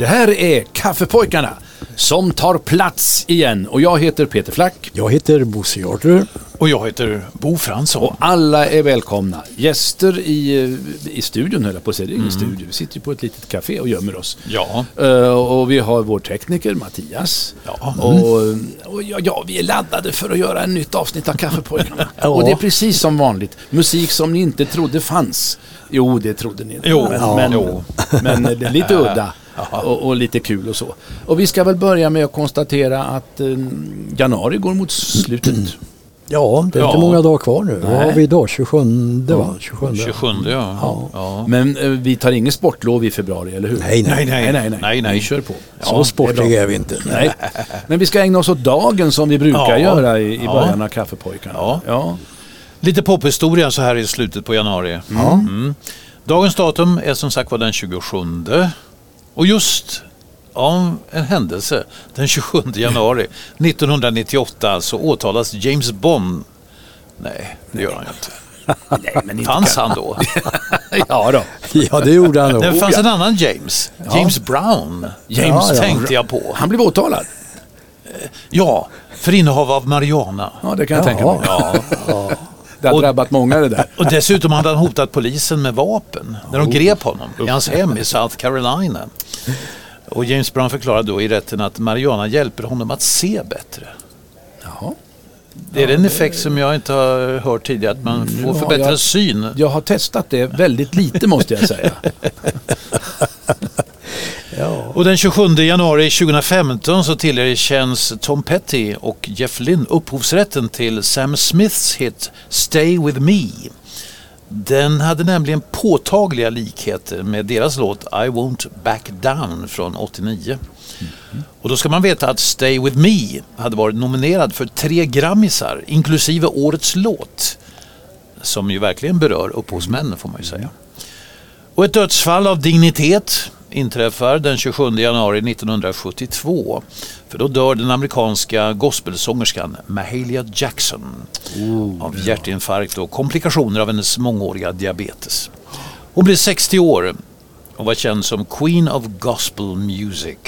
Det här är Kaffepojkarna som tar plats igen och jag heter Peter Flack Jag heter Bosse Jarder. och jag heter Bo Fransson. och alla är välkomna. Gäster i, eh, i studion höll jag på att säga, det är ingen studio. Vi sitter ju på ett litet café och gömmer oss. Ja. Eh, och vi har vår tekniker Mattias. Ja. Och, och ja, ja, vi är laddade för att göra en nytt avsnitt av Kaffepojkarna. Ja. Och det är precis som vanligt. Musik som ni inte trodde fanns. Jo, det trodde ni inte. Jo, men, ja. men, Jo. men det är lite udda och, och lite kul och så. Och vi ska väl börja med att konstatera att eh, januari går mot slutet. Ja, det är Ja. inte många dagar kvar nu. Vad Nej. har vi idag? 27 va? 27. 27 ja. Ja. ja. Men eh, vi tar ingen sportlov i februari, eller hur? Nej, nej. Nej, nej. nej, nej. Nej, nej. Vi kör på. Så är sportiga är vi inte. Nej, men vi ska ägna oss åt dagen som vi brukar Ja. göra i, i Ja. början av Kaffepojkarna. Ja. Ja. Lite pophistoria så här i slutet på januari. Mm. Dagens datum är som sagt var den 27. Och just av en händelse den 27 januari 1998 så åtalas James Bond. Nej, det gör han ju inte. Nej, men inte Fanns kan- han då? Ja då. Ja, det gjorde han nog. Det fanns en annan James. James Brown. James Ja, ja. tänkte jag på. Han blev åtalad. Ja, för innehav av marijuana. Ja, det kan jag tänka mig. Ja. Det har Och- drabbat många det där. Och dessutom hade han hotat polisen med vapen när de grep honom i hans hem i South Carolina. Och James Brown förklarade då i rätten att marijuana hjälper honom att se bättre. Jaha. Det är en effekt som jag inte har hört tidigare, att man får har förbättrad syn. Jag har testat det väldigt lite måste jag säga. Och den 27 januari 2015 så tillerkänns Tom Petty och Jeff Lynne upphovsrätten till Sam Smiths hit Stay With Me. Den hade nämligen påtagliga likheter med deras låt I Won't Back Down från 89. Och då ska man veta att Stay With Me hade varit nominerad för tre Grammisar inklusive årets låt. Som ju verkligen berör upphovsmännen får man ju säga. Och ett dödsfall av dignitet inträffar den 27 januari 1972. För då dör den amerikanska gospelsångerskan Mahalia Jackson av hjärtinfarkt och komplikationer av hennes mångåriga diabetes. Hon blev 60 år och var känd som Queen of Gospel Music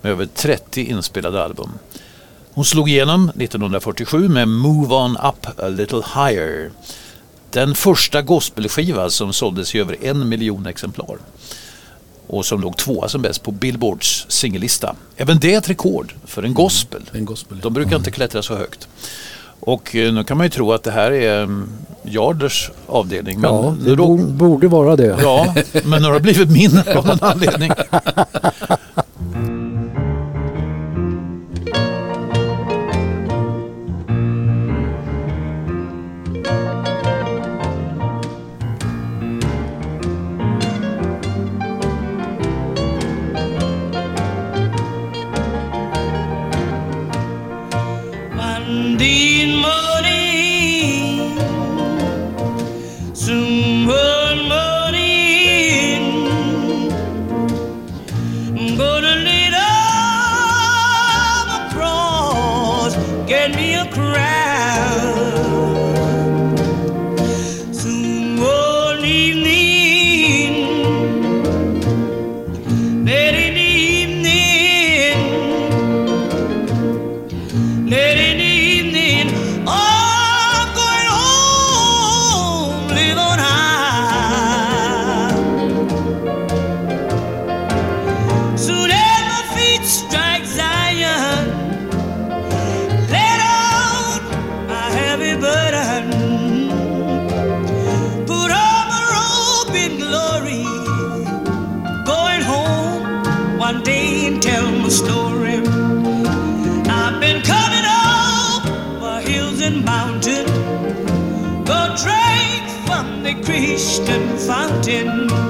med över 30 inspelade album. Hon slog igenom 1947 med Move On Up A Little Higher. Den första gospelskiva som såldes i över en miljon exemplar. Och som låg tvåa som bäst på Billboards singellista. Även det är ett rekord för en gospel. En gospel. De brukar inte klättra så högt. Och eh, nu kan man ju tro att det här är Jarders avdelning. Men, Ja, det då, bo- borde vara det. ja, men nu har det blivit min av någon anledning. tin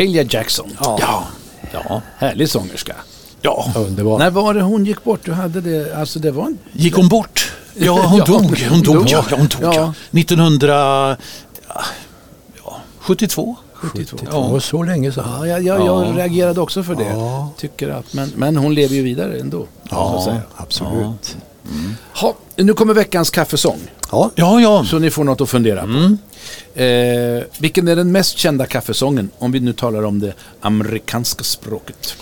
Mahalia Jackson. Ja. ja. Ja, härlig sångerska. ja. Underbart. När var det hon gick bort? Du hade det, alltså det var en... Gick hon bort? Ja, hon Ja, dog. Hon dog, ja. Hon dog, ja. Ja. 1972. Ja, 72. 72. Det var så länge sedan. Ja, jag, jag, jag Ja. reagerade också för det. Ja. Tycker att, men, men hon lever ju vidare ändå. så att säga. absolut. Ha, nu kommer veckans kaffesång. Ja. Ja, ja. Så ni får något att fundera på. Eh, vilken är den mest kända kaffesången? Om vi nu talar om det amerikanska språket.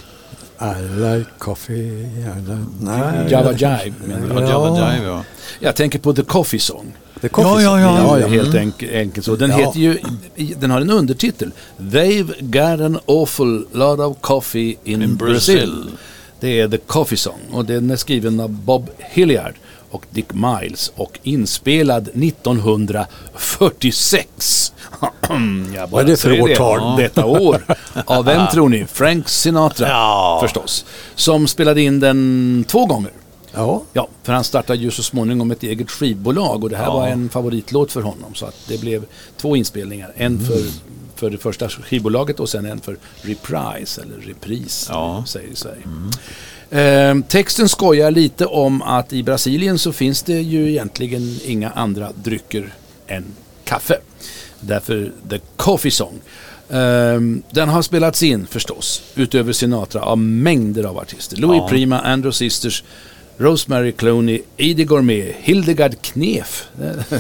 I like coffee. I like... Nej. Java Jive. Ja, Jabba Jive, ja. Jag tänker på The Coffee Song. The coffee Ja, ja, song. ja. Det är helt enk- enkelt så. Den, Ja. heter ju, den har en undertitel. They've got an awful lot of coffee in, In Brazil. Brazil. Det är The Coffee Song och den är skriven av Bob Hilliard och Dick Miles och inspelad 1946. Jag bara Vad är det för årtal? Detta år. Av vem tror ni? Frank Sinatra Ja. förstås. Som spelade in den två gånger. Ja, Ja, för han startade ju så småningom ett eget skivbolag och det här Ja. var en favoritlåt för honom. Så att det blev två inspelningar. En för, för det första skivbolaget och sen en för Reprise, eller Repris, Ja. säger i Sverige. Eh, texten skojar lite om att i Brasilien så finns det ju egentligen inga andra drycker än kaffe. Därför The Coffee Song. Eh, den har spelats in förstås, utöver Sinatra, av mängder av artister. Louis Ja. Prima, Andrew Sisters, Rosemary Clooney, Edie Gourmet, Hildegard Knef.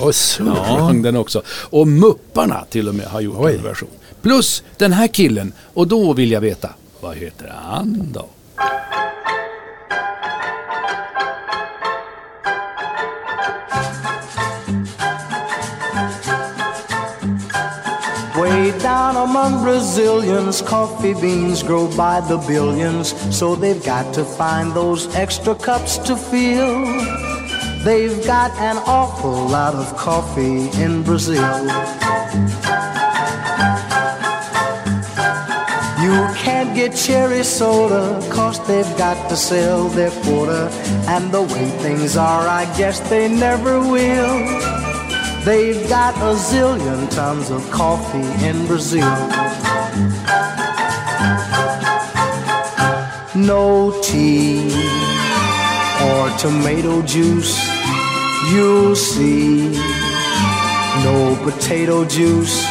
och så. sjöng den också. Och Mupparna till och med har gjort Oj. en version. Plus den här killen. Och då vill jag veta, vad heter han då? Way down among Brazilians, coffee beans grow by the billions, so they've got to find those extra cups to fill. They've got an awful lot of coffee in Brazil. You can't get cherry soda, cause they've got to sell their quota. And the way things are, I guess they never will. They've got a zillion tons of coffee in Brazil. No tea or tomato juice, you'll see. No potato juice,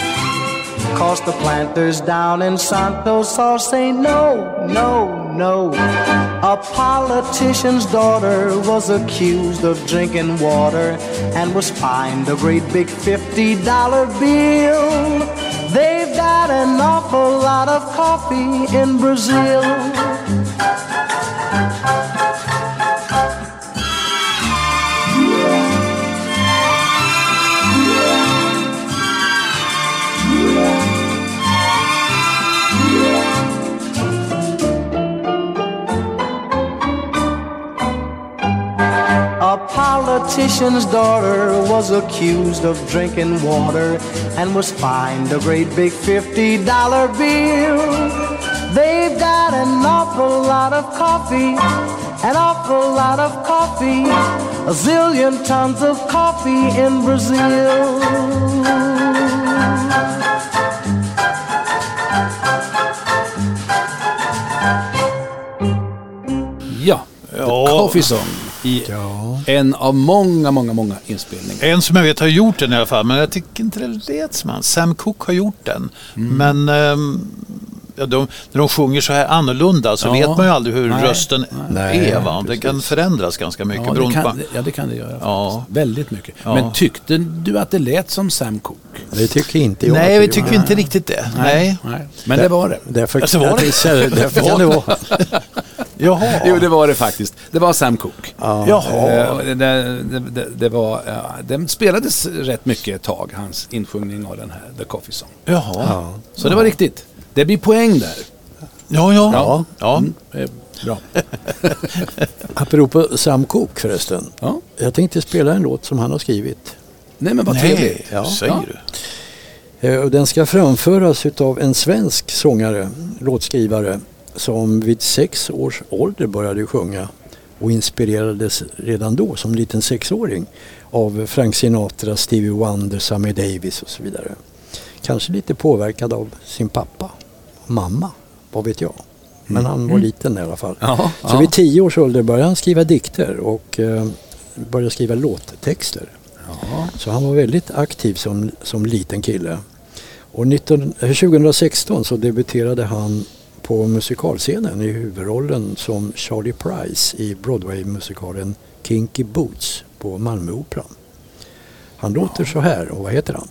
cause the planters down in Santos all say no, no, no. A politician's daughter was accused of drinking water and was fined a great big $50 bill. They've got an awful lot of coffee in Brazil. Politician's daughter was accused of drinking water and was fined a great big $50 bill. They've got an awful lot of coffee, an awful lot of coffee, a zillion tons of coffee in Brazil. Ja, The Ja. Coffee Song. I Ja. en av många, många, många inspelningar. En som jag vet har gjort den i alla fall, men jag tycker inte det lät som han. Sam Cooke har gjort den. Mm. Men ehm, ja, de, när de sjunger så här annorlunda så Ja. vet man ju aldrig hur Nej. rösten Nej, är. Va? Det kan förändras ganska mycket. Ja det, kan, på- ja, det kan det göra. Ja. Väldigt mycket. Ja. Men tyckte du att det lät som Sam Cooke? Det tycker inte jag. Nej, vi det tycker inte riktigt det. Nej. Nej. Men det var det. Därför, Alltså, var det? det? därför kan det vara. Jaha. Jo, det var det faktiskt. Det var Sam Cooke. Jaha. Eh, och det, det, det, det var, ja, den spelades rätt mycket ett tag, hans insjungning av den här The Coffee Song. Jaha. Ja. Så det var riktigt. Det blir poäng där. Ja, ja. Ja. ja. Mm, bra. Apropå Sam Cooke förresten. Ja. Jag tänkte spela en låt som han har skrivit. Nej, men vad Nej, trevligt. Ja. säger Ja. du. Eh, Den ska framföras av en svensk sångare, låtskrivare, som vid sex års ålder började sjunga och inspirerades redan då som liten sexåring av Frank Sinatra, Stevie Wonder, Sammy Davis och så vidare. Kanske lite påverkad av sin pappa, mamma, vad vet jag. Men han var liten i alla fall. Ja, Så ja. vid tio års ålder började han skriva dikter och eh, började skriva låttexter. Ja. Så han var väldigt aktiv som, som liten kille. Och 19, eh, 2016 så debuterade han på musikalscenen i huvudrollen som Charlie Price i Broadway-musikalen Kinky Boots på Malmöoperan. Han låter så här och vad heter han?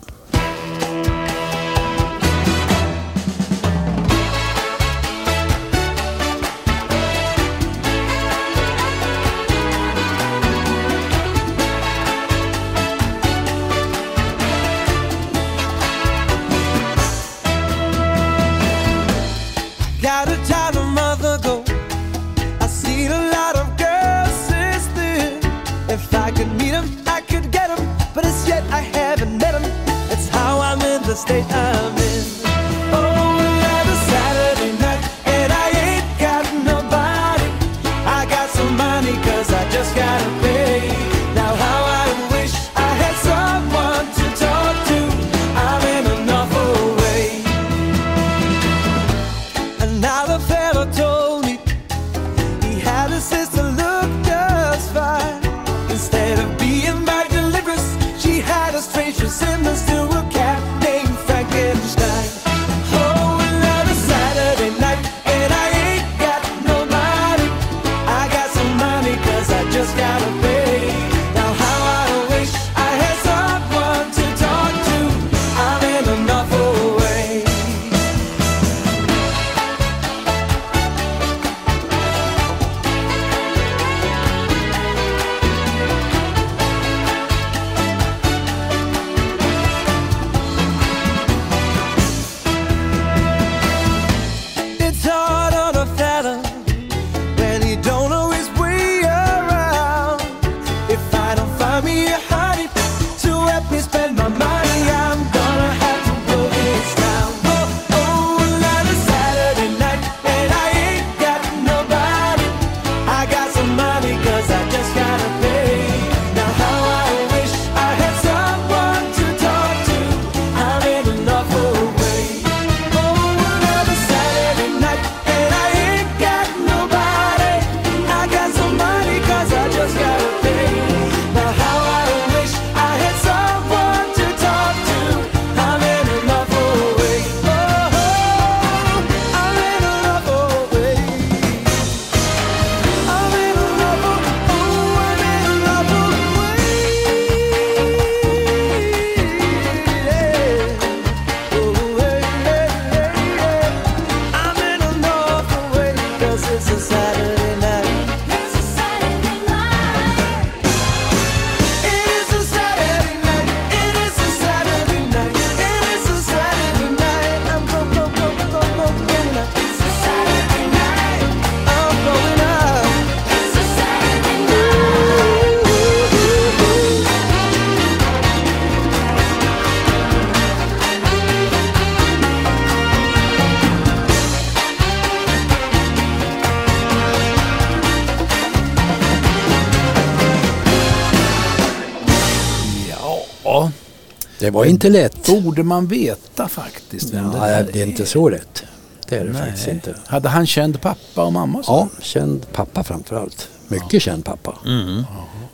Det var inte lätt. Borde man veta faktiskt vem det Nej, här det är inte så lätt. Det är det Nej. faktiskt inte. Hade han känd pappa och mamma? så? Ja, känd pappa framförallt. Mycket känd pappa.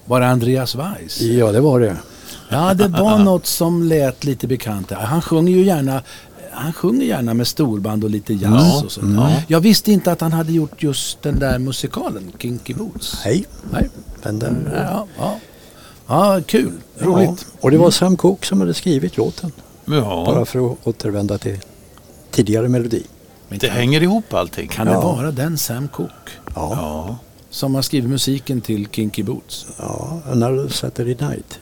Var det Andreas Weiss? Ja, det var det. Ja, det var något som lät lite bekant. där. Han sjunger ju gärna han sjunger gärna med storband och lite jazz och sånt. Jag visste inte att han hade gjort just den där musikalen, Kinky Boots. Nej, Nej. men den... Ja, ja. Ja kul. Roligt. Ja, och det var Sam Cooke som hade skrivit låten. Ja, Bara för att återvända till tidigare melodi. Men det hänger ihop allting. kan det Ja. vara den Sam Cooke Ja, Ja. som har skrivit musiken till Kinky Boots? ja Another Saturday Night.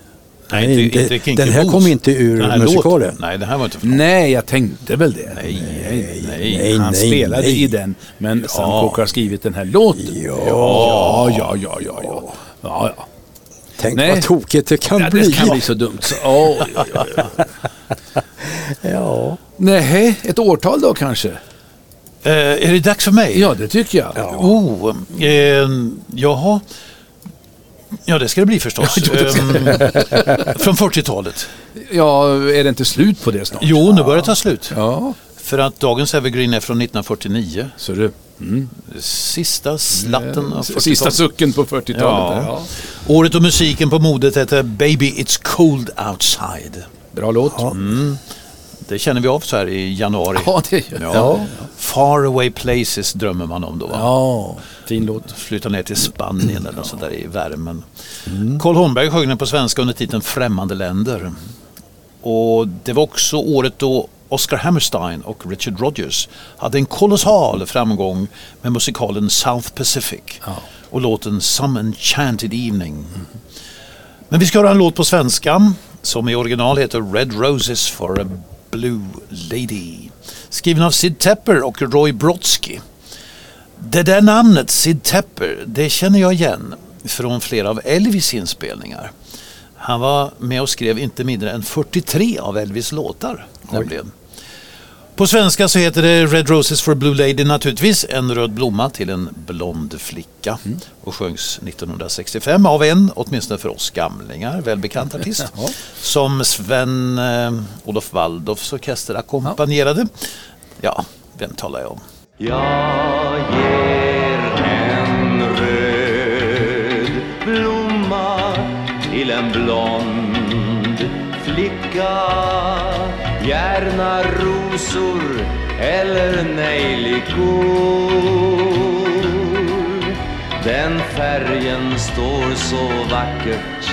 Nej, Nej, inte, inte- Kinky den här Boots. kom inte ur Den musikalen. Nej, det här var inte från. Nej, jag tänkte väl det. Nej, nej, nej, Han nej, spelade nej. i den, men Sam Ja. Cooke har skrivit den här låten. Ja. ja, ja, ja, ja. ja. ja, ja. Tänk Nej. vad tokigt det kan Ja, bli. det kan bli så dumt. Så, oj, oj, oj. Ja. Nej, ett årtal då kanske? Eh, är det dags för mig? Ja, det tycker jag. Oh, eh, jaha. Ja, det ska det bli förstås. Ehm, från 40-talet. Ja, är det inte slut på det snart? Jo, nu börjar det ta slut. Ja, För att dagens Evergreen är från 1949. så du. Mm. Sista slatten av 40-talet. Sista sucken på 40-talet. Ja. Ja. Året och musiken på modet heter Baby It's Cold Outside. Bra låt. Ja, Det känner vi av så här i januari. det gör Ja. ja. Far away places drömmer man om då. Va? ja, fin låt. Flytta ner till Spanien eller så där i värmen. Carl Holmberg sjöng den på svenska under titeln Främmande länder. Och det var också året då Oscar Hammerstein och Richard Rodgers hade en kolossal framgång med musikalen South Pacific och låten Some Enchanted Evening. Men vi ska höra en låt på svenska som i original heter Red Roses for a Blue Lady. Skriven av Sid Tepper och Roy Brodsky. Det där namnet, Sid Tepper, det känner jag igen från flera av Elvis inspelningar. Han var med och skrev inte mindre än 43 av Elvis låtar. Nämligen. På svenska så heter det Red Roses for a Blue Lady naturligtvis, en röd blomma till en blond flicka. Och sjöngs 1965 av en, åtminstone för oss gamlingar, välbekant artist. Som Sven eh, Olof Waldorfs orkester ackompanjerade. Ja, vem talar jag om? Jag ger en röd blomma till en blond flicka Gärna rosor eller nejlikor. Den färgen står så vackert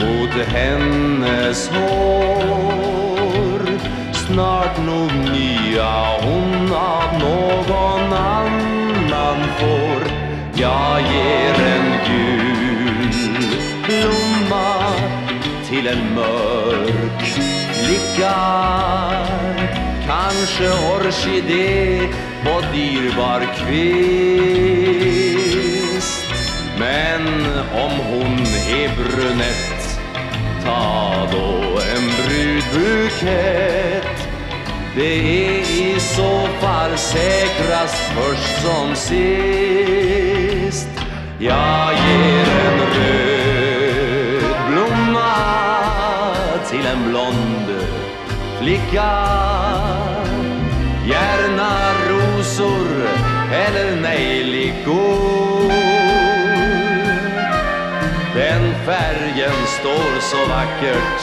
mot hennes hår. Snart nog nya hon av någon annan får. Jag ger en gul blomma till en mörk flicka. Kanske orkidé på dyrbar kvist Men om hon är brunett Ta då en brudbukett Det är i så fall säkrast först som sist. Jag ger en röd blomma till en blond flicka rosor eller nejlikor. Den färgen står så vackert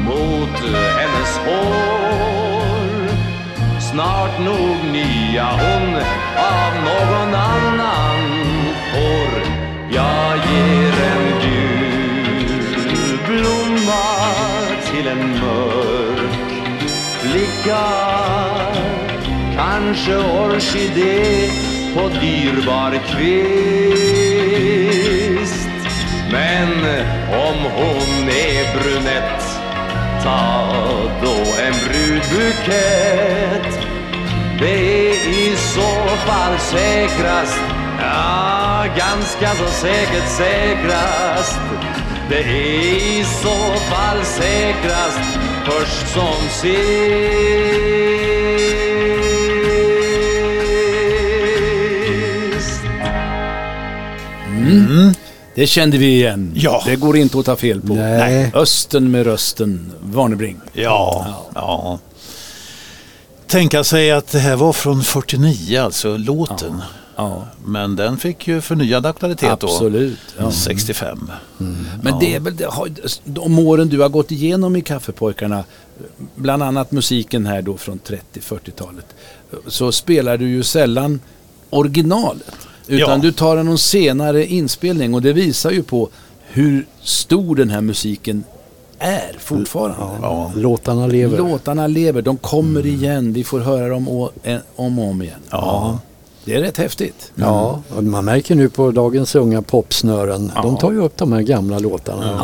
mot hennes hår. Snart nog nya hon av någon annan får. Jag ger en gul blomma till en mörk flicka. Kanske orkidé på dyrbar kvist. Men om hon är brunett Ta då en brudbukett. Det är i så fall säkrast Ja, ganska så säkert säkrast. Det är i så fall säkrast Först som sist. Det kände vi igen. Ja. Det går inte att ta fel på. Nej. Östen med rösten, Warnerbring. Ja, ja. Tänka sig att det här var från 49, alltså låten. Ja, Men den fick ju förnyad aktualitet absolut. då, Ja. 65. Men det är väl de åren du har gått igenom i Kaffepojkarna, bland annat musiken här då från 30-40-talet, så spelar du ju sällan originalet. Utan Ja. du tar en senare inspelning och det visar ju på hur stor den här musiken är fortfarande. Ja. Låtarna lever. Låtarna lever, de kommer igen, vi får höra dem om och om igen. Ja. Det är rätt häftigt. Ja, och man märker nu på dagens unga popsnören. Ja. De tar ju upp de här gamla låtarna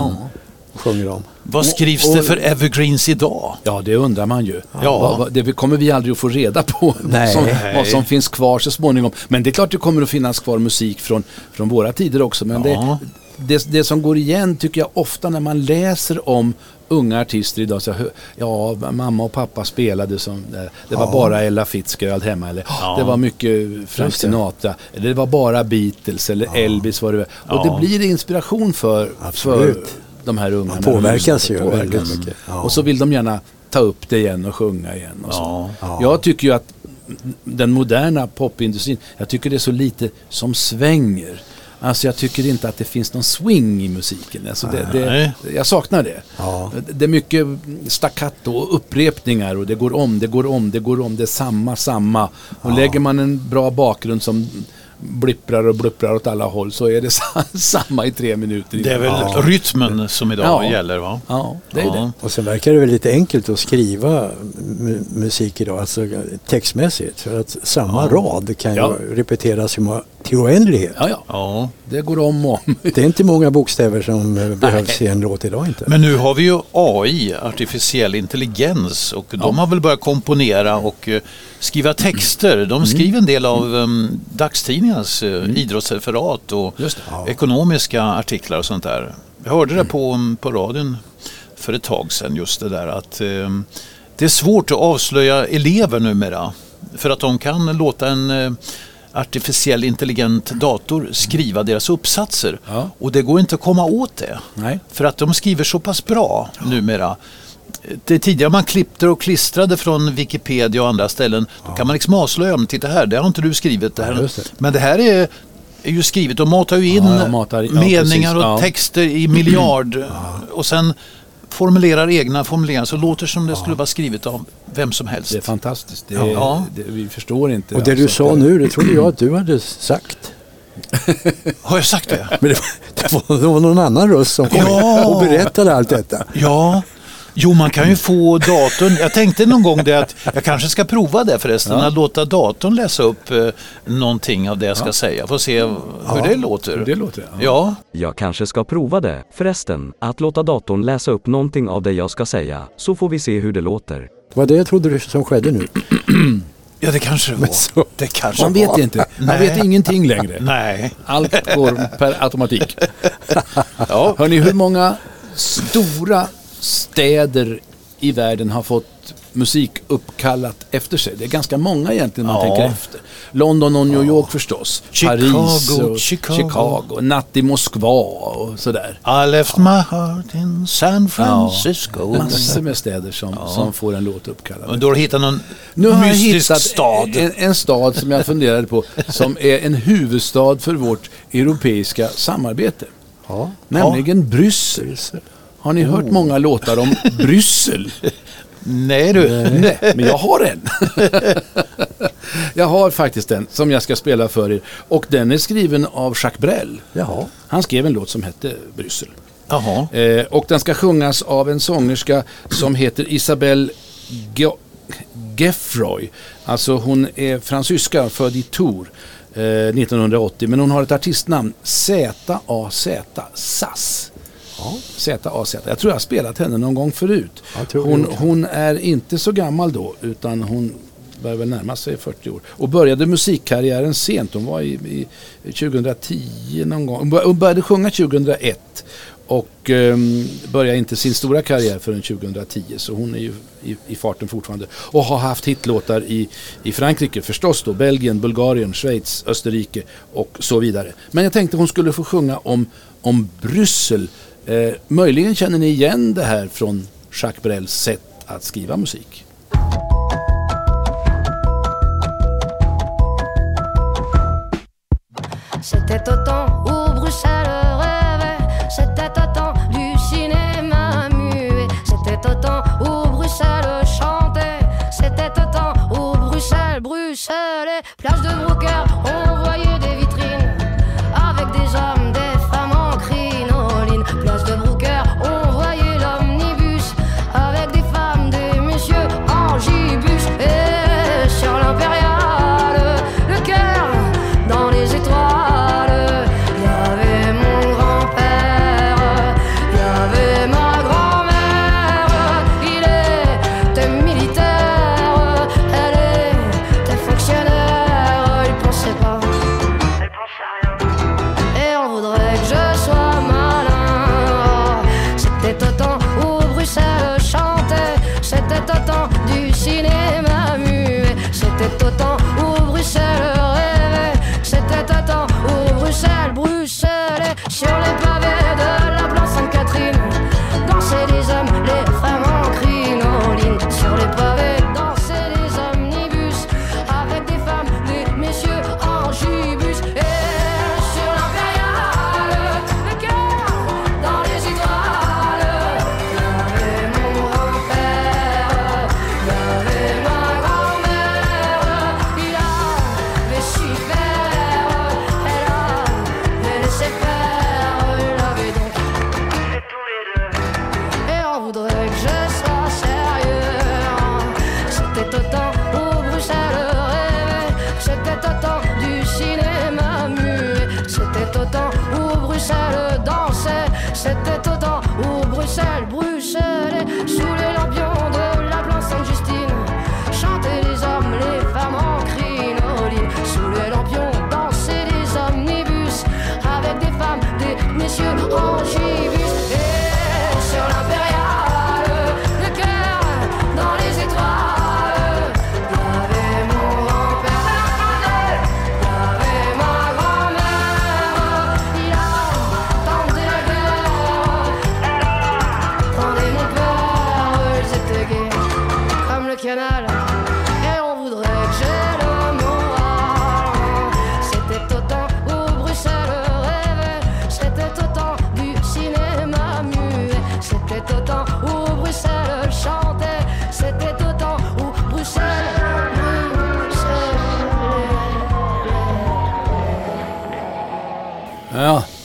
och sjunger dem. Vad skrivs och- det för evergreens idag? Ja, det undrar man ju. Ja. Vad- vad- det kommer vi aldrig att få reda på. Nej. Som, vad som finns kvar så småningom. Men det är klart det kommer att finnas kvar musik från, från våra tider också. Men Ja. det, det, det som går igen tycker jag ofta när man läser om unga artister idag. Så, ja, mamma och pappa spelade som, det var bara Ella Fitzgerald hemma. Eller Ja. det var mycket Frank. Sinatra. Eller det var bara Beatles eller Elvis. Var det, och Ja. det blir inspiration för, för. De här unga. Man påverkas ju Påverkas. väldigt mycket. Ja. Och så vill de gärna ta upp det igen och sjunga igen. Och så. Ja. Ja. Jag tycker ju att den moderna popindustrin, jag tycker det är så lite som svänger. Alltså jag tycker inte att det finns någon swing i musiken. Alltså det, det, jag saknar det. Ja. Det är mycket staccato och upprepningar och det går om, det går om, det går om, det är samma, samma. Och lägger man en bra bakgrund som blipprar och blupprar åt alla håll så är det sa- samma i tre minuter. Det är väl Ja. rytmen som idag Ja. gäller va? Ja, det är det. Och sen verkar det väl lite enkelt att skriva mu- musik idag, alltså textmässigt. För att samma rad kan ju Ja. repeteras hur till oändlighet. Ja, ja. Ja. Det går om och om. Det är inte många bokstäver som eh, behövs i en låt idag inte. Men nu har vi ju AI, artificiell intelligens och de har väl börjat komponera och eh, skriva texter. De skriver en del av um, dagstidningarnas uh, idrottsreferat och Just det. ekonomiska artiklar och sånt där. Jag hörde det på, um, på radion för ett tag sedan just det där att um, det är svårt att avslöja elever numera för att de kan låta en artificiell intelligent dator skriva deras uppsatser Ja. och det går inte att komma åt det. Nej. För att de skriver så pass bra numera. Det tidigare man klippte och klistrade från Wikipedia och andra ställen. Då kan man liksom avslöja dem. Titta här, det har inte du skrivit. Det här. Ja, det. Men det här är, är ju skrivet. De matar ju in Ja, matar- ja, meningar och Ja. texter i miljard. Och sen formulerar egna formuleringar. Så låter som det skulle vara skrivet av vem som helst. Det är fantastiskt. Det, Ja. det, vi förstår inte. Och det du alltså. sa nu, det trodde jag att du hade sagt. Har jag sagt det? Men det var, det var, det var någon annan röst som kom Ja. och berättade allt detta. Ja. Jo, man kan ju få datorn. Jag tänkte någon gång det att jag kanske ska prova det förresten. Att låta datorn läsa upp eh, någonting av det jag ska säga. Får se hur det låter. Det låter, ja. Ja, Jag kanske ska prova det, förresten, att låta datorn läsa upp någonting av det jag ska säga, så får vi se hur det låter. Det var det jag trodde du som skedde nu. ja det kanske det var. så- Det kanske Man var. vet inte. Man Nej. vet ingenting längre. Nej. Allt går per automatik. Ja. Hörni, hur många stora städer i världen har fått musik uppkallat efter sig? Det är ganska många egentligen man Ja. tänker efter. London och New York förstås. Chicago, Paris och Chicago. Chicago. Natt i Moskva och sådär. I left my heart in San Francisco. Massor med städer som, som får en låt uppkallad. Och då har du hittat någon Nu har jag mystisk hittat stad. En, en stad som jag funderade på som är en huvudstad för vårt europeiska samarbete. Ja. Nämligen Bryssel. Har ni hört många låtar om Bryssel? Nej du. Nej, men jag har en. jag har faktiskt en som jag ska spela för er. Och den är skriven av Jacques Brel. Jaha. Han skrev en låt som hette Bryssel. Jaha. Eh, och den ska sjungas av en sångerska som heter Isabelle Ge- Geffroy. Alltså hon är fransyska, född i Tours eh, 1980. Men hon har ett artistnamn, Z-A-Z, SAS. Z-A-Z. Jag tror jag har spelat henne någon gång förut. Hon, hon är inte så gammal då, utan hon börjar väl närma sig 40 år. Och började musikkarriären sent. Hon var i, i 2010 någon gång. Hon bör- Hon började sjunga 2001. och um, börjar inte sin stora karriär förrän 2010 så hon är ju i, i farten fortfarande. Och har haft hitlåtar i, i Frankrike förstås då, Belgien, Bulgarien, Schweiz, Österrike och så vidare. Men jag tänkte hon skulle få sjunga om, om Bryssel. Eh, möjligen känner ni igen det här från Jacques Brels att skriva musik. C'était au temps Bruxelles du cinéma muet, c'était au temps où Bruxelles chantait, c'était au temps où Bruxelles, Bruxelles de Brooker,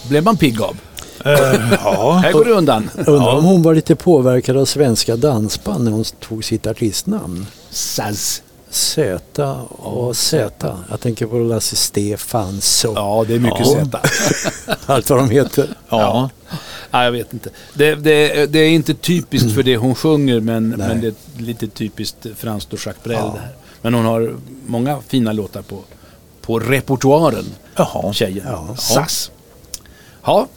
blev man pigg av? Ja, Här går det undan. Undrar om hon var lite påverkad av svenska dansband när hon tog sitt artistnamn. Saz. Z och Z. Jag tänker på Lasse Stefans och Ja, det är mycket Ja. Z. allt vad de heter. ja. Ja, jag vet inte. Det, det, det är inte typiskt för det hon sjunger men, men det är lite typiskt franskt och Jacques Brel Ja. det här. Men hon har många fina låtar på, på repertoaren, Jaha. tjejen. Ja. Sass. Ja,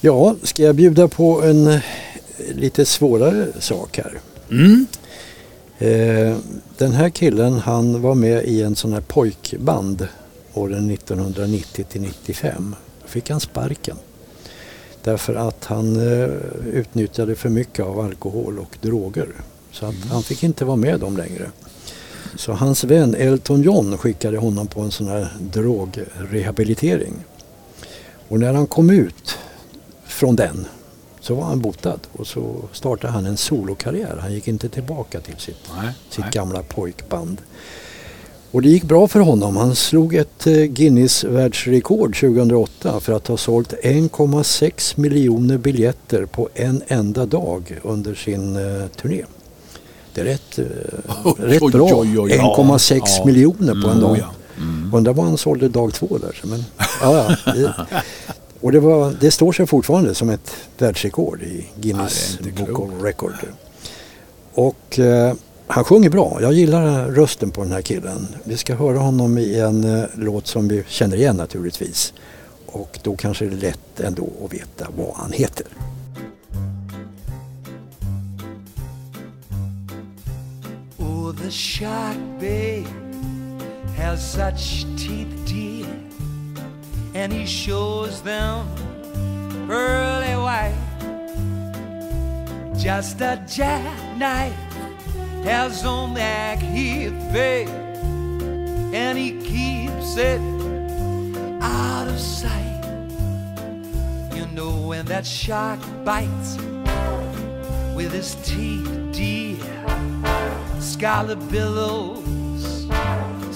Ja, ska jag bjuda på en eh, lite svårare sak här. mm. Eh, den här killen han var med i en sån här pojkband åren 1990 till 95. Då fick han sparken. Därför att han eh, utnyttjade för mycket av alkohol och droger. Så att han fick inte vara med dem längre. Så hans vän Elton John skickade honom på en sån här drogrehabilitering. Och när han kom ut från den så var han botad och så startade han en solokarriär. Han gick inte tillbaka till sitt, Nej, sitt nej. gamla pojkband. Och det gick bra för honom. Han slog ett eh, Guinness världsrekord 2008 för att ha sålt 1,6 miljoner biljetter på en enda dag under sin eh, turné. Det är rätt, Oj, rätt oj, bra. oj, oj. 1,6 Ja. miljoner på en dag. Oh, ja. Undrar vad han sålde dag två där. Men, ja, ja, det, och det, var, det står sig fortfarande som ett världsrekord i Guinness Ja, Book of. Record. Och eh, han sjunger bra. Jag gillar rösten på den här killen. Vi ska höra honom i en eh, låt som vi känner igen naturligtvis. Och då kanske det är lätt ändå att veta vad han heter. Oh, the shark, babe, has such teeth, dear, and he shows them pearly white. Just a jackknife has on that heath, babe, and he keeps it out of sight. You know when that shark bites with his teeth, dear scarlet billows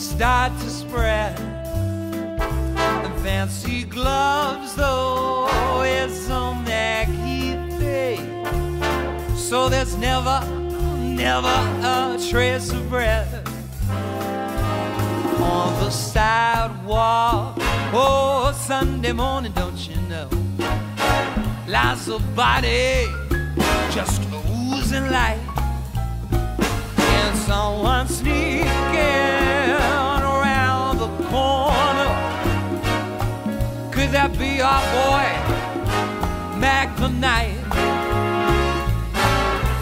start to spread. And fancy gloves, though, is on that key thing. So there's never, never a trace of breath on the sidewalk. Oh, Sunday morning, don't you know? Lies a body just oozing light and someone sneaking Be our boy, the Knight?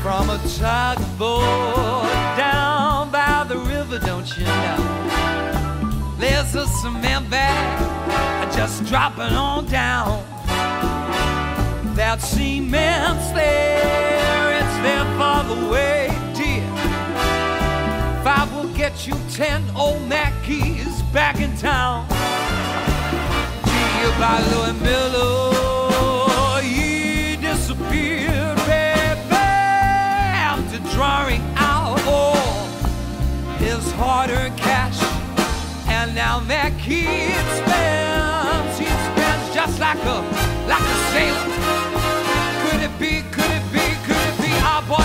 From a tugboat down by the river, don't you know? There's a cement bag just dropping on down. That cement's there, it's there for the way, dear. Five will get you ten old Mackeys back in town. Gee, by Louis Miller, he disappeared, baby, after drawing out oh, all his hard-earned cash. And now Mackey spends, he spends just like a, like a sailor. Could it be, could it be, could it be our boy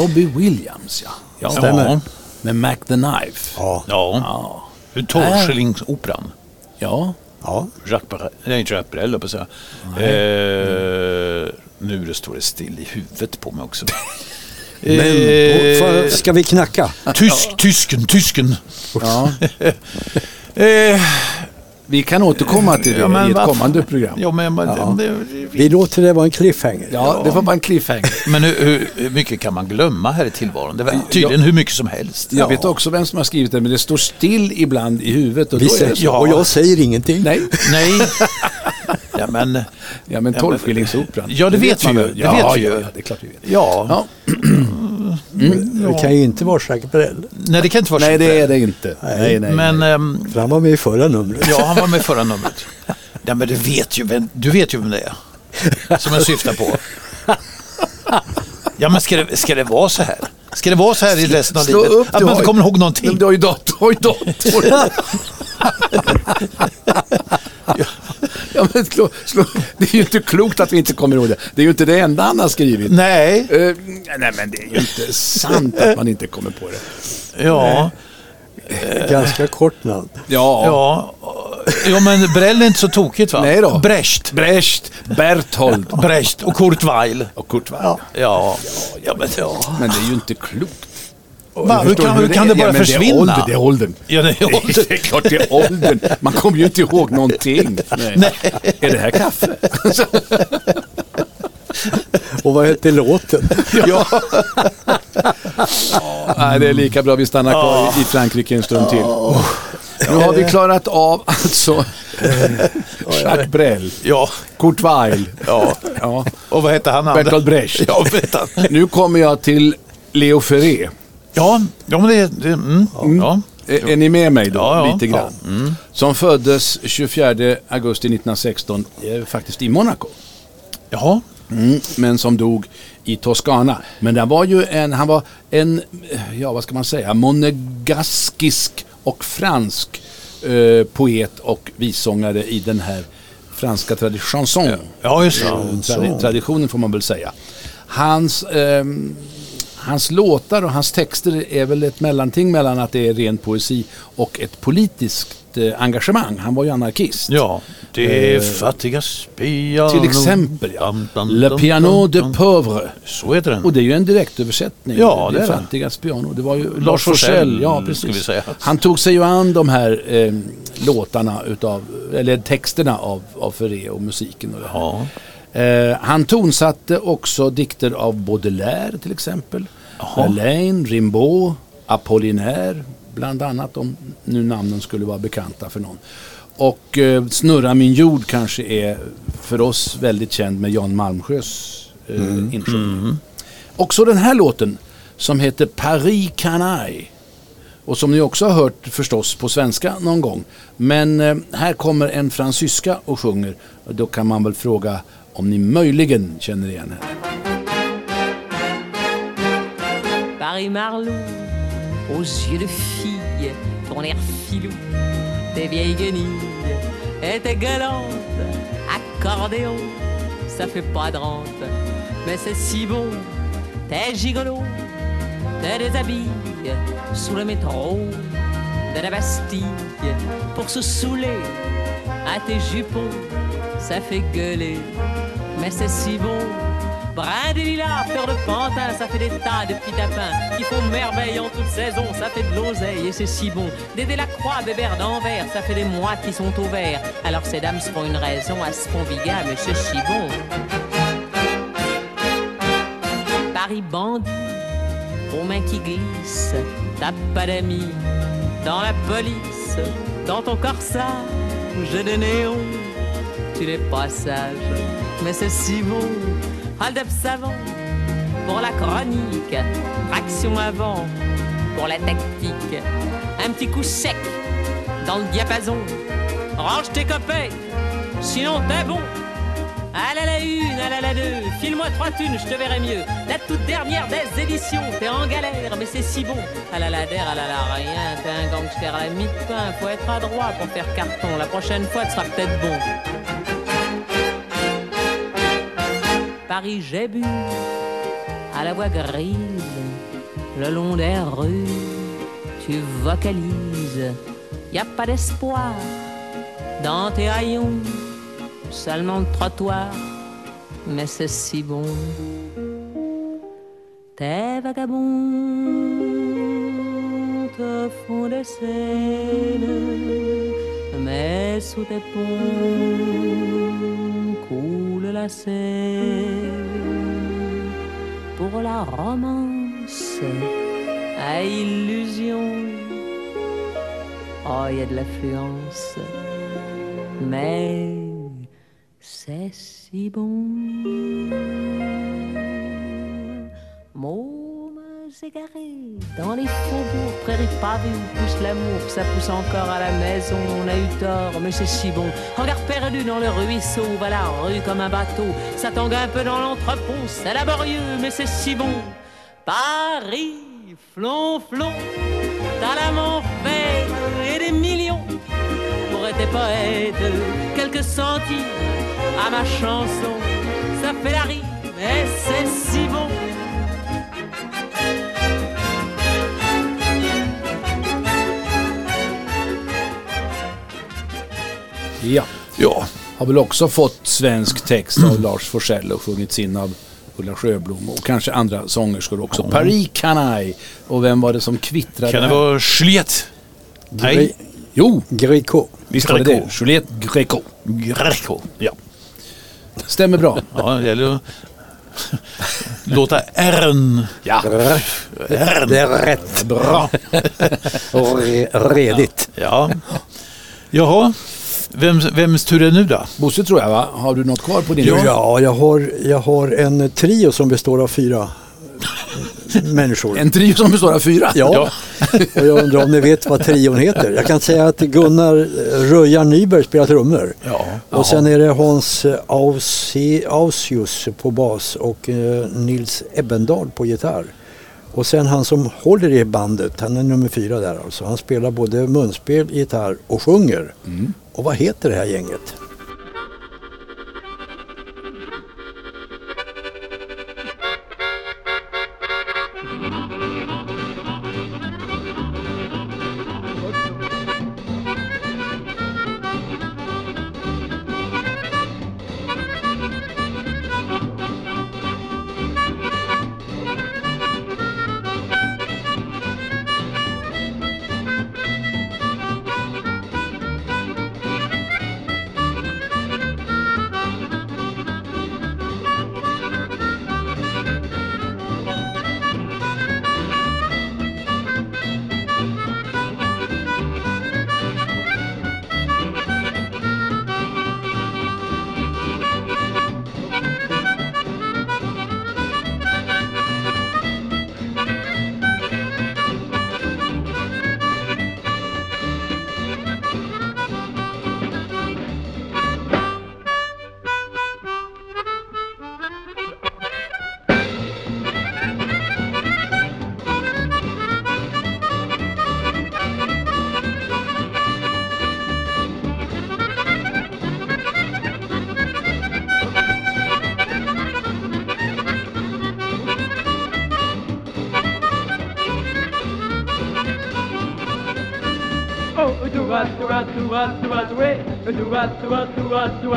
Robbie Williams, ja. ja. Stämmer. Med Mac the Knife. Ja. Ja. Ja. Hur Torskillingsoperan. Ja. ja. Jacques Brel, nej inte Jacques jag på säga. Eh, nu det står det still i huvudet på mig också. Men, Eh, ska vi knacka? Tysk, tysken, tysken. ja. Eh, Vi kan återkomma till det Ja, men i ett vad- kommande program. ja, men, Ja. det, Vi låter det vara en cliffhanger. Ja, det var bara en cliffhanger. men hur, hur, hur mycket kan man glömma här i tillvaron? Det var tydligen hur mycket som helst. Jag vet också vem som har skrivit det, men det står still ibland i huvudet. Och Vi då är det ja. Och jag säger ingenting. Nej, Nej. Ja, men... ja, men tolvskillingsoperan. Ja, det vet man vi ju. Det ja, vet vi ja, ju. ja, det är klart vi vet. Ja. Ja. Det kan ju inte vara Jacques Brel. Nej, det kan inte vara Nej, det är det inte. Nej, nej. Men... ehm, För han var med i förra numret. Ja, han var med i förra numret. Ja, men du vet ju vem, du vet ju vem det är. Som jag syftar på. Ja, men ska det, ska det vara så här? Ska det vara så här i resten av Slå livet? upp, att man inte kommer ihåg någonting? Du har ju dator. Du har ju dator. ja, men slå, slå. Det är ju inte klokt att vi inte kommer ihåg det. Det är ju inte det enda han har skrivit. Nej. Eh, nej, men det är ju inte sant att man inte kommer på det. Ja. Ganska kort namn. Ja. Ja. Ja, men Brell är inte så tokigt va? Nej då. Brecht. Brecht, Berthold Brecht och Kurt Weill. och Kurt Weill. Ja. Ja, men ja. Men det är ju inte klokt. Va, hur kan, hur kan det bara men Det är försvinna? åldern. Det är åldern. Ja, det är åldern. Det är klart det är åldern. Man kommer ju inte ihåg någonting. Nej. Nej. Är det här kaffe? Och vad hette låten? Ja, Nej, det är lika bra vi stannar kvar i- Frankrike en stund till. Nu har vi klarat av alltså Jacques Brel, ja, Kurt Weill, ja. ja, Och vad hette han? Bertolt Brecht. Ja. Nu kommer jag till Leo Ferré. Ja, ja men det... det mm, ja. Är, är ni med mig då? Ja, ja. Lite grann. Som föddes 24 augusti 1916, eh, faktiskt i Monaco. Jaha. Mm, men som dog i Toscana. Men han var ju en, han var en, eh, ja vad ska man säga, monegaskisk och fransk eh, poet och vissångare i den här franska tradi- chanson. Ja, just det. Eh, tradi- traditionen får man väl säga. Hans, ehm, hans låtar och hans texter är väl ett mellanting mellan att det är ren poesi och ett politiskt eh, engagemang. Han var ju anarkist. Ja, det är fattigas piano. Till exempel ja. Dam, dam, Le Piano dam, de. Pauvre. Så heter den. Och det är ju en direktöversättning. Ja, det är det. Fattigas piano. Det var ju Lars, Lars Forssell. Ja, precis. Han tog sig ju an de här eh, låtarna utav, eller texterna av, av Ferré och musiken och det här. Ja. Eh, han tonsatte också dikter av Baudelaire till exempel. Verlaine, Rimbaud, Apollinaire bland annat om nu namnen skulle vara bekanta för någon. Och eh, Snurra min jord kanske är för oss väldigt känd med Jan Malmsjös eh, insjungning. Också den här låten som heter Paris Canaille och som ni också har hört förstås på svenska någon gång. Men eh, här kommer en fransyska och sjunger. Då kan man väl fråga om ni möjligen känner igen henne. Paris Marlou, aux yeux de fille, ton air filou, tes vieilles guenilles et tes galantes, accordéon, ça fait pas de mais c'est si bon, t'es gigolo, t'es des habits sous le métro de la Bastille pour se saouler à tes jupons, ça fait gueuler, mais c'est si bon. Brin de lilas, fleur de pantin, ça fait des tas de petits tapins qui font merveille en toute saison, ça fait de l'oseille et c'est si bon. Dédé la croix, bébert d'envers, ça fait des mois qui sont au vert. Alors ces dames se font une raison à font biga, mais c'est si bon. Paris bandit, aux mains qui glissent, t'as pas d'amis dans la police, dans ton corsage de néon. Tu n'es pas sage, mais c'est si bon. Hold-up savant pour la chronique, traction avant pour la tactique. Un petit coup sec dans le diapason. Range tes copains, sinon t'es bon. Allez la une, allez la deux, file-moi trois thunes, je te verrai mieux. La toute dernière des éditions, t'es en galère, mais c'est si bon. À la à la la rien, t'es un gangster à la mi-pain, faut être adroit pour faire carton. La prochaine fois, tu seras peut-être bon. Paris, j'ai bu à la voix grise, le long des rues, tu vocalises. Y a pas d'espoir dans tes haillons, seulement le trottoir, mais c'est si bon. Tes vagabonds te font des scènes, mais sous tes ponts coule la. Pour la romance à illusion, oh, y a de l'affluence, mais c'est si bon. Dans les faubourgs, prairies pavées où pousse l'amour, ça pousse encore à la maison. On a eu tort, mais c'est si bon. Regarde perdu dans le ruisseau, va la rue comme un bateau. Ça tangue un peu dans l'entrepôt, c'est laborieux, mais c'est si bon. Paris, flonflon, t'as l'amant fait et des millions pour tes poètes, quelques centimes à ma chanson. Ça fait la rime, et c'est si bon. Ja, Ja, har väl också fått svensk text av Lars Forssell och sjungits in av Ulla Sjöblom och kanske andra sångerskor också. Paris Canaille. Och vem var det som kvittrade? kan det vara Juliette? Nej, Jo, Greco. visst var det det. Juliette Greco. Greco. Ja. Stämmer bra. ja, det gäller att låta R'n. Ja. R'n. Det är rätt. Bra. Och re, redigt. Ja. Jaha, Vem, vems tur är det nu då? Bosse tror jag va? Har du något kvar på din lista? Ja, jag har, jag har en trio som består av fyra människor. En trio som består av fyra? Ja, och jag undrar om ni vet vad trion heter. Jag kan säga att Gunnar Röjan Nyberg spelar trummor. Ja. Och sen är det Hans Ausi- Ausius på bas och eh, Nils Ebbendal på gitarr. Och sen han som håller i bandet, han är nummer fyra där alltså. Han spelar både munspel, gitarr och sjunger. Och vad heter det här gänget? Oh,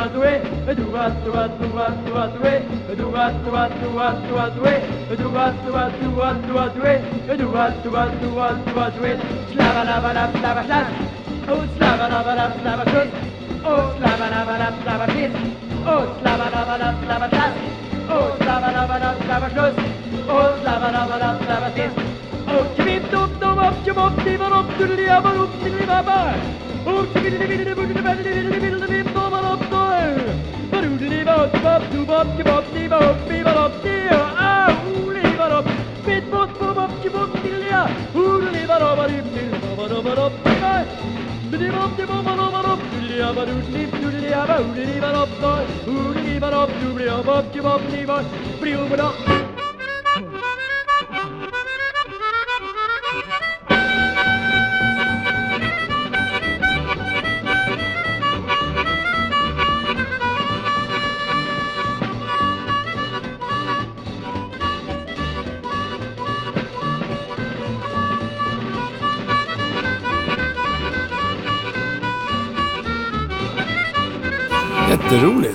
Bye.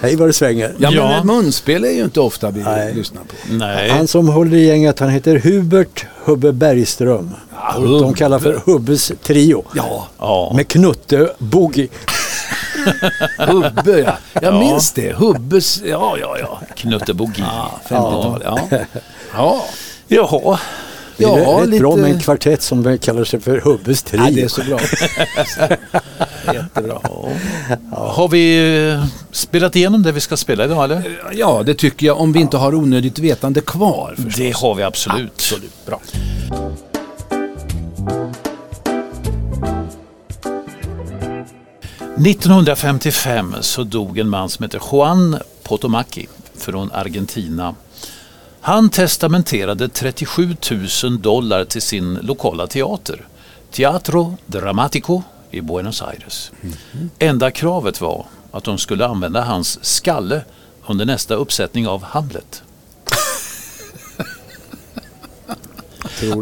Hej vad det svänger. Ja, Ja. men munspel är ju inte ofta vi Nej. lyssnar på. Nej. Han som håller i gänget han heter Hubert Hubbe Bergström. Och de kallar för Hubbes trio. Ja, Ja. Med Knutte Boogie. Hubbe ja. Jag minns det. Hubbes, ja ja ja. Knuttebogi. 50-tal, ja. Ja, Jaha. Det är ja rätt lite... bra med en kvartett som kallar sig för Hubbes trio. Ja, det är så bra. Jättebra. Har vi eh, spelat igenom det vi ska spela idag eller? Ja, det tycker jag om vi inte har onödigt vetande kvar. förstås. Det har vi absolut. Absolut. Bra. Mm. 1955 så dog en man som heter Juan Potomaki från Argentina. Han testamenterade 37 000 dollar till sin lokala teater, Teatro Dramatico i Buenos Aires. Enda kravet var att de skulle använda hans skalle under nästa uppsättning av Hamlet.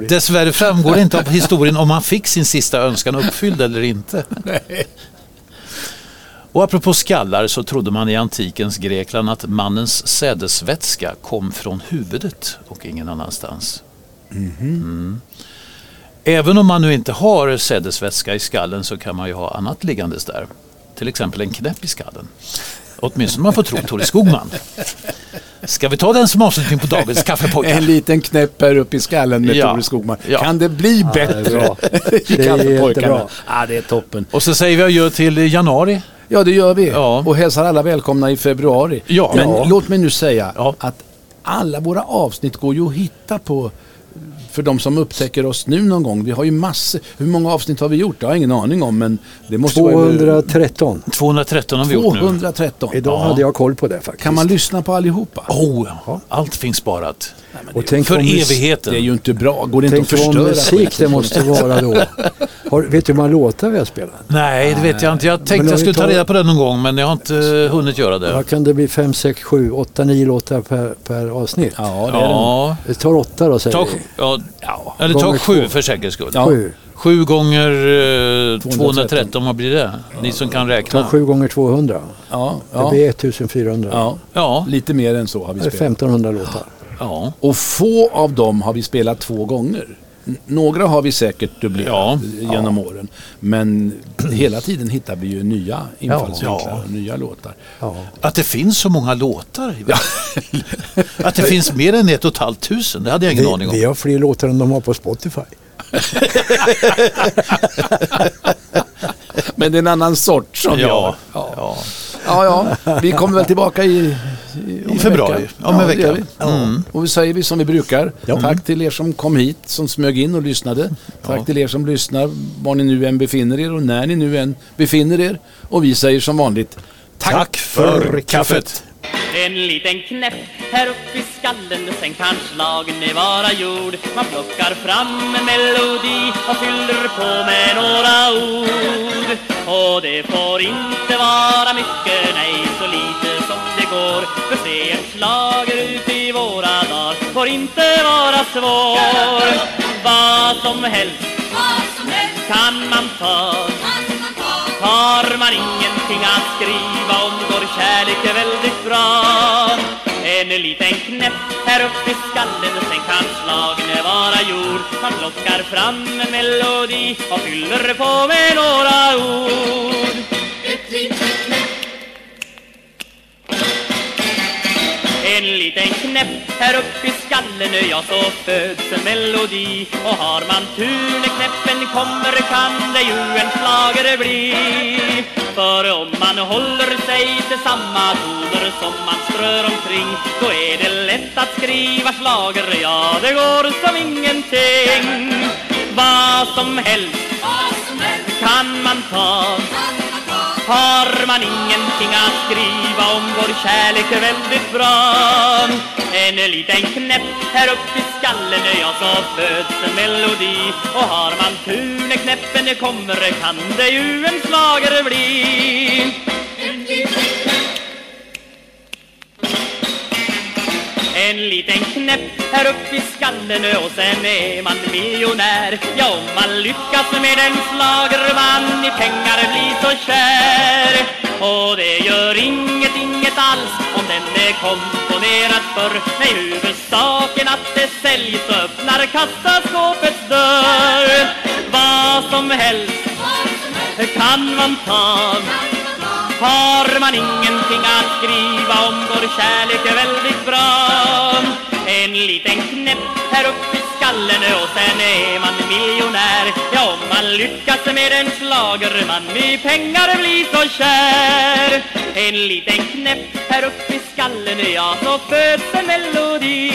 Dessvärre framgår det inte av historien om han fick sin sista önskan uppfylld eller inte. Och apropå skallar så trodde man i antikens Grekland att mannens sädesvätska kom från huvudet och ingen annanstans. Mm. Även om man nu inte har sädesvätska i skallen så kan man ju ha annat liggandes där. Till exempel en knäpp i skallen. Åtminstone om man får tro Tore Skogman. Ska vi ta den som avslutning på dagens En kaffepojkar? liten knäpp här uppe i skallen med Ja. Tore Skogman. Ja. Kan det bli bättre? bra. I Det är Kaffepojkarna. jättebra. Ja, det är toppen. Och så säger vi adjö till januari. Ja, det gör vi. Ja. Och hälsar alla välkomna i februari. Ja. Men Ja. låt mig nu säga Ja. att alla våra avsnitt går ju att hitta på för de som upptäcker oss nu någon gång. Vi har ju massor. Hur många avsnitt har vi gjort? Det har jag ingen aning om. Men det måste vara 213. 213 har vi gjort nu. 213. Idag hade jag koll på det faktiskt. Kan man lyssna på allihopa? Oh, ja. allt finns sparat. Och tänk För evigheten. Det är ju inte bra. Går det inte Tänk att vad förstöra? musik det måste vara då. Har, vet du hur många låtar vi har spelat? Nej, det vet jag inte. Jag tänkte jag skulle ta tar- reda på det någon gång men jag har inte hunnit göra det. Vad kan det bli? 5, 6, 7, 8, 9 låtar per, per avsnitt? Ja, det är det. Ja, Vi tar åtta då säger ta, vi. ja, eller ta sju två. för säkerhets skull. Ja. Sju. Sju gånger eh, 213, 213. vad blir det? Ni som kan Ta räkna. 7 gånger 200. Ja, Det ja, blir 1400. ja. Ja, Lite mer än så har vi Det spelat. 1500 låtar. ja. Och få av dem har vi spelat två gånger. Några har vi säkert dubblerat Ja. genom åren. Men hela tiden hittar vi ju nya infallsvinklar Ja. och nya låtar. Ja. Att det finns så många låtar. Att det finns mer än ett och ett halvt tusen, det hade jag ingen aning Vi, vi om. har fler låtar än de har på Spotify. Men det är en annan sort som vi Ja, har. ja. Ja, ja. Vi kommer väl tillbaka i, i, I en februari. vecka. Om en det gör vecka. vi. Mm. Och vi säger vi som vi brukar. Ja. Tack till er som kom hit, som smög in och lyssnade. Tack till er som lyssnar, var ni nu än befinner er och när ni nu än befinner er. Och vi säger som vanligt, tack, Tack för kaffet. En liten knäpp här uppe i skallen Sen kan slagen är vara gjord Man plockar fram en melodi och fyller på med några ord. Och det får inte vara mycket, nej så lite som det går. För se en slager ut i våra dagar får inte vara svår. Vad som helst kan man ta har man ingenting att skriva om. Går kärlek väldigt bra. En liten knäpp här uppe i skallen sen kan slagen vara gjord. Man plockar fram en melodi och fyller på med några ord. En liten knäpp här uppe i skallen Ja, så föds en melodi. Och har man tur när knäppen kommer Kan det ju en schlager bli. För om man håller sig till samma toner Som man strör omkring Då är det lätt att skriva schlager Ja, det går som ingenting. Vad som helst kan man ta har man ingenting att skriva om. Vår kärlek är väldigt bra. En liten knäpp här uppe i skallen Ja, så föds en melodi. Och har man tur när knäppen kommer Kan det ju en schlager bli. En liten knäpp här uppe i skallen och sen är man miljonär. Ja, om man lyckas med en slagerman i pengar blir så kär. Och det gör inget, inget alls om den är komponerad förr Nej, huvudsaken att det säljs och öppnar kassaskåpets dörr. Vad som helst kan man ta har man ingenting att skriva om. Vår kärlek är väldigt bra. En liten knäpp här uppe skallen och sen är man miljonär. Ja, om man lyckas med en slager man i pengar blir så kär. En liten knäpp här uppe i skallen, ja, så föds en melodi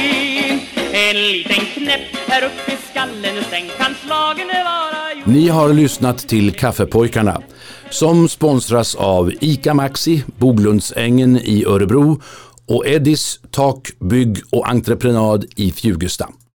En liten knäpp här uppe i skallen, sen kan slagen vara gjord Ni har lyssnat till Kaffepojkarna som sponsras av ICA Maxi, Boglundsängen i Örebro och Eddis Tak, Bygg och Entreprenad i Fjugesta.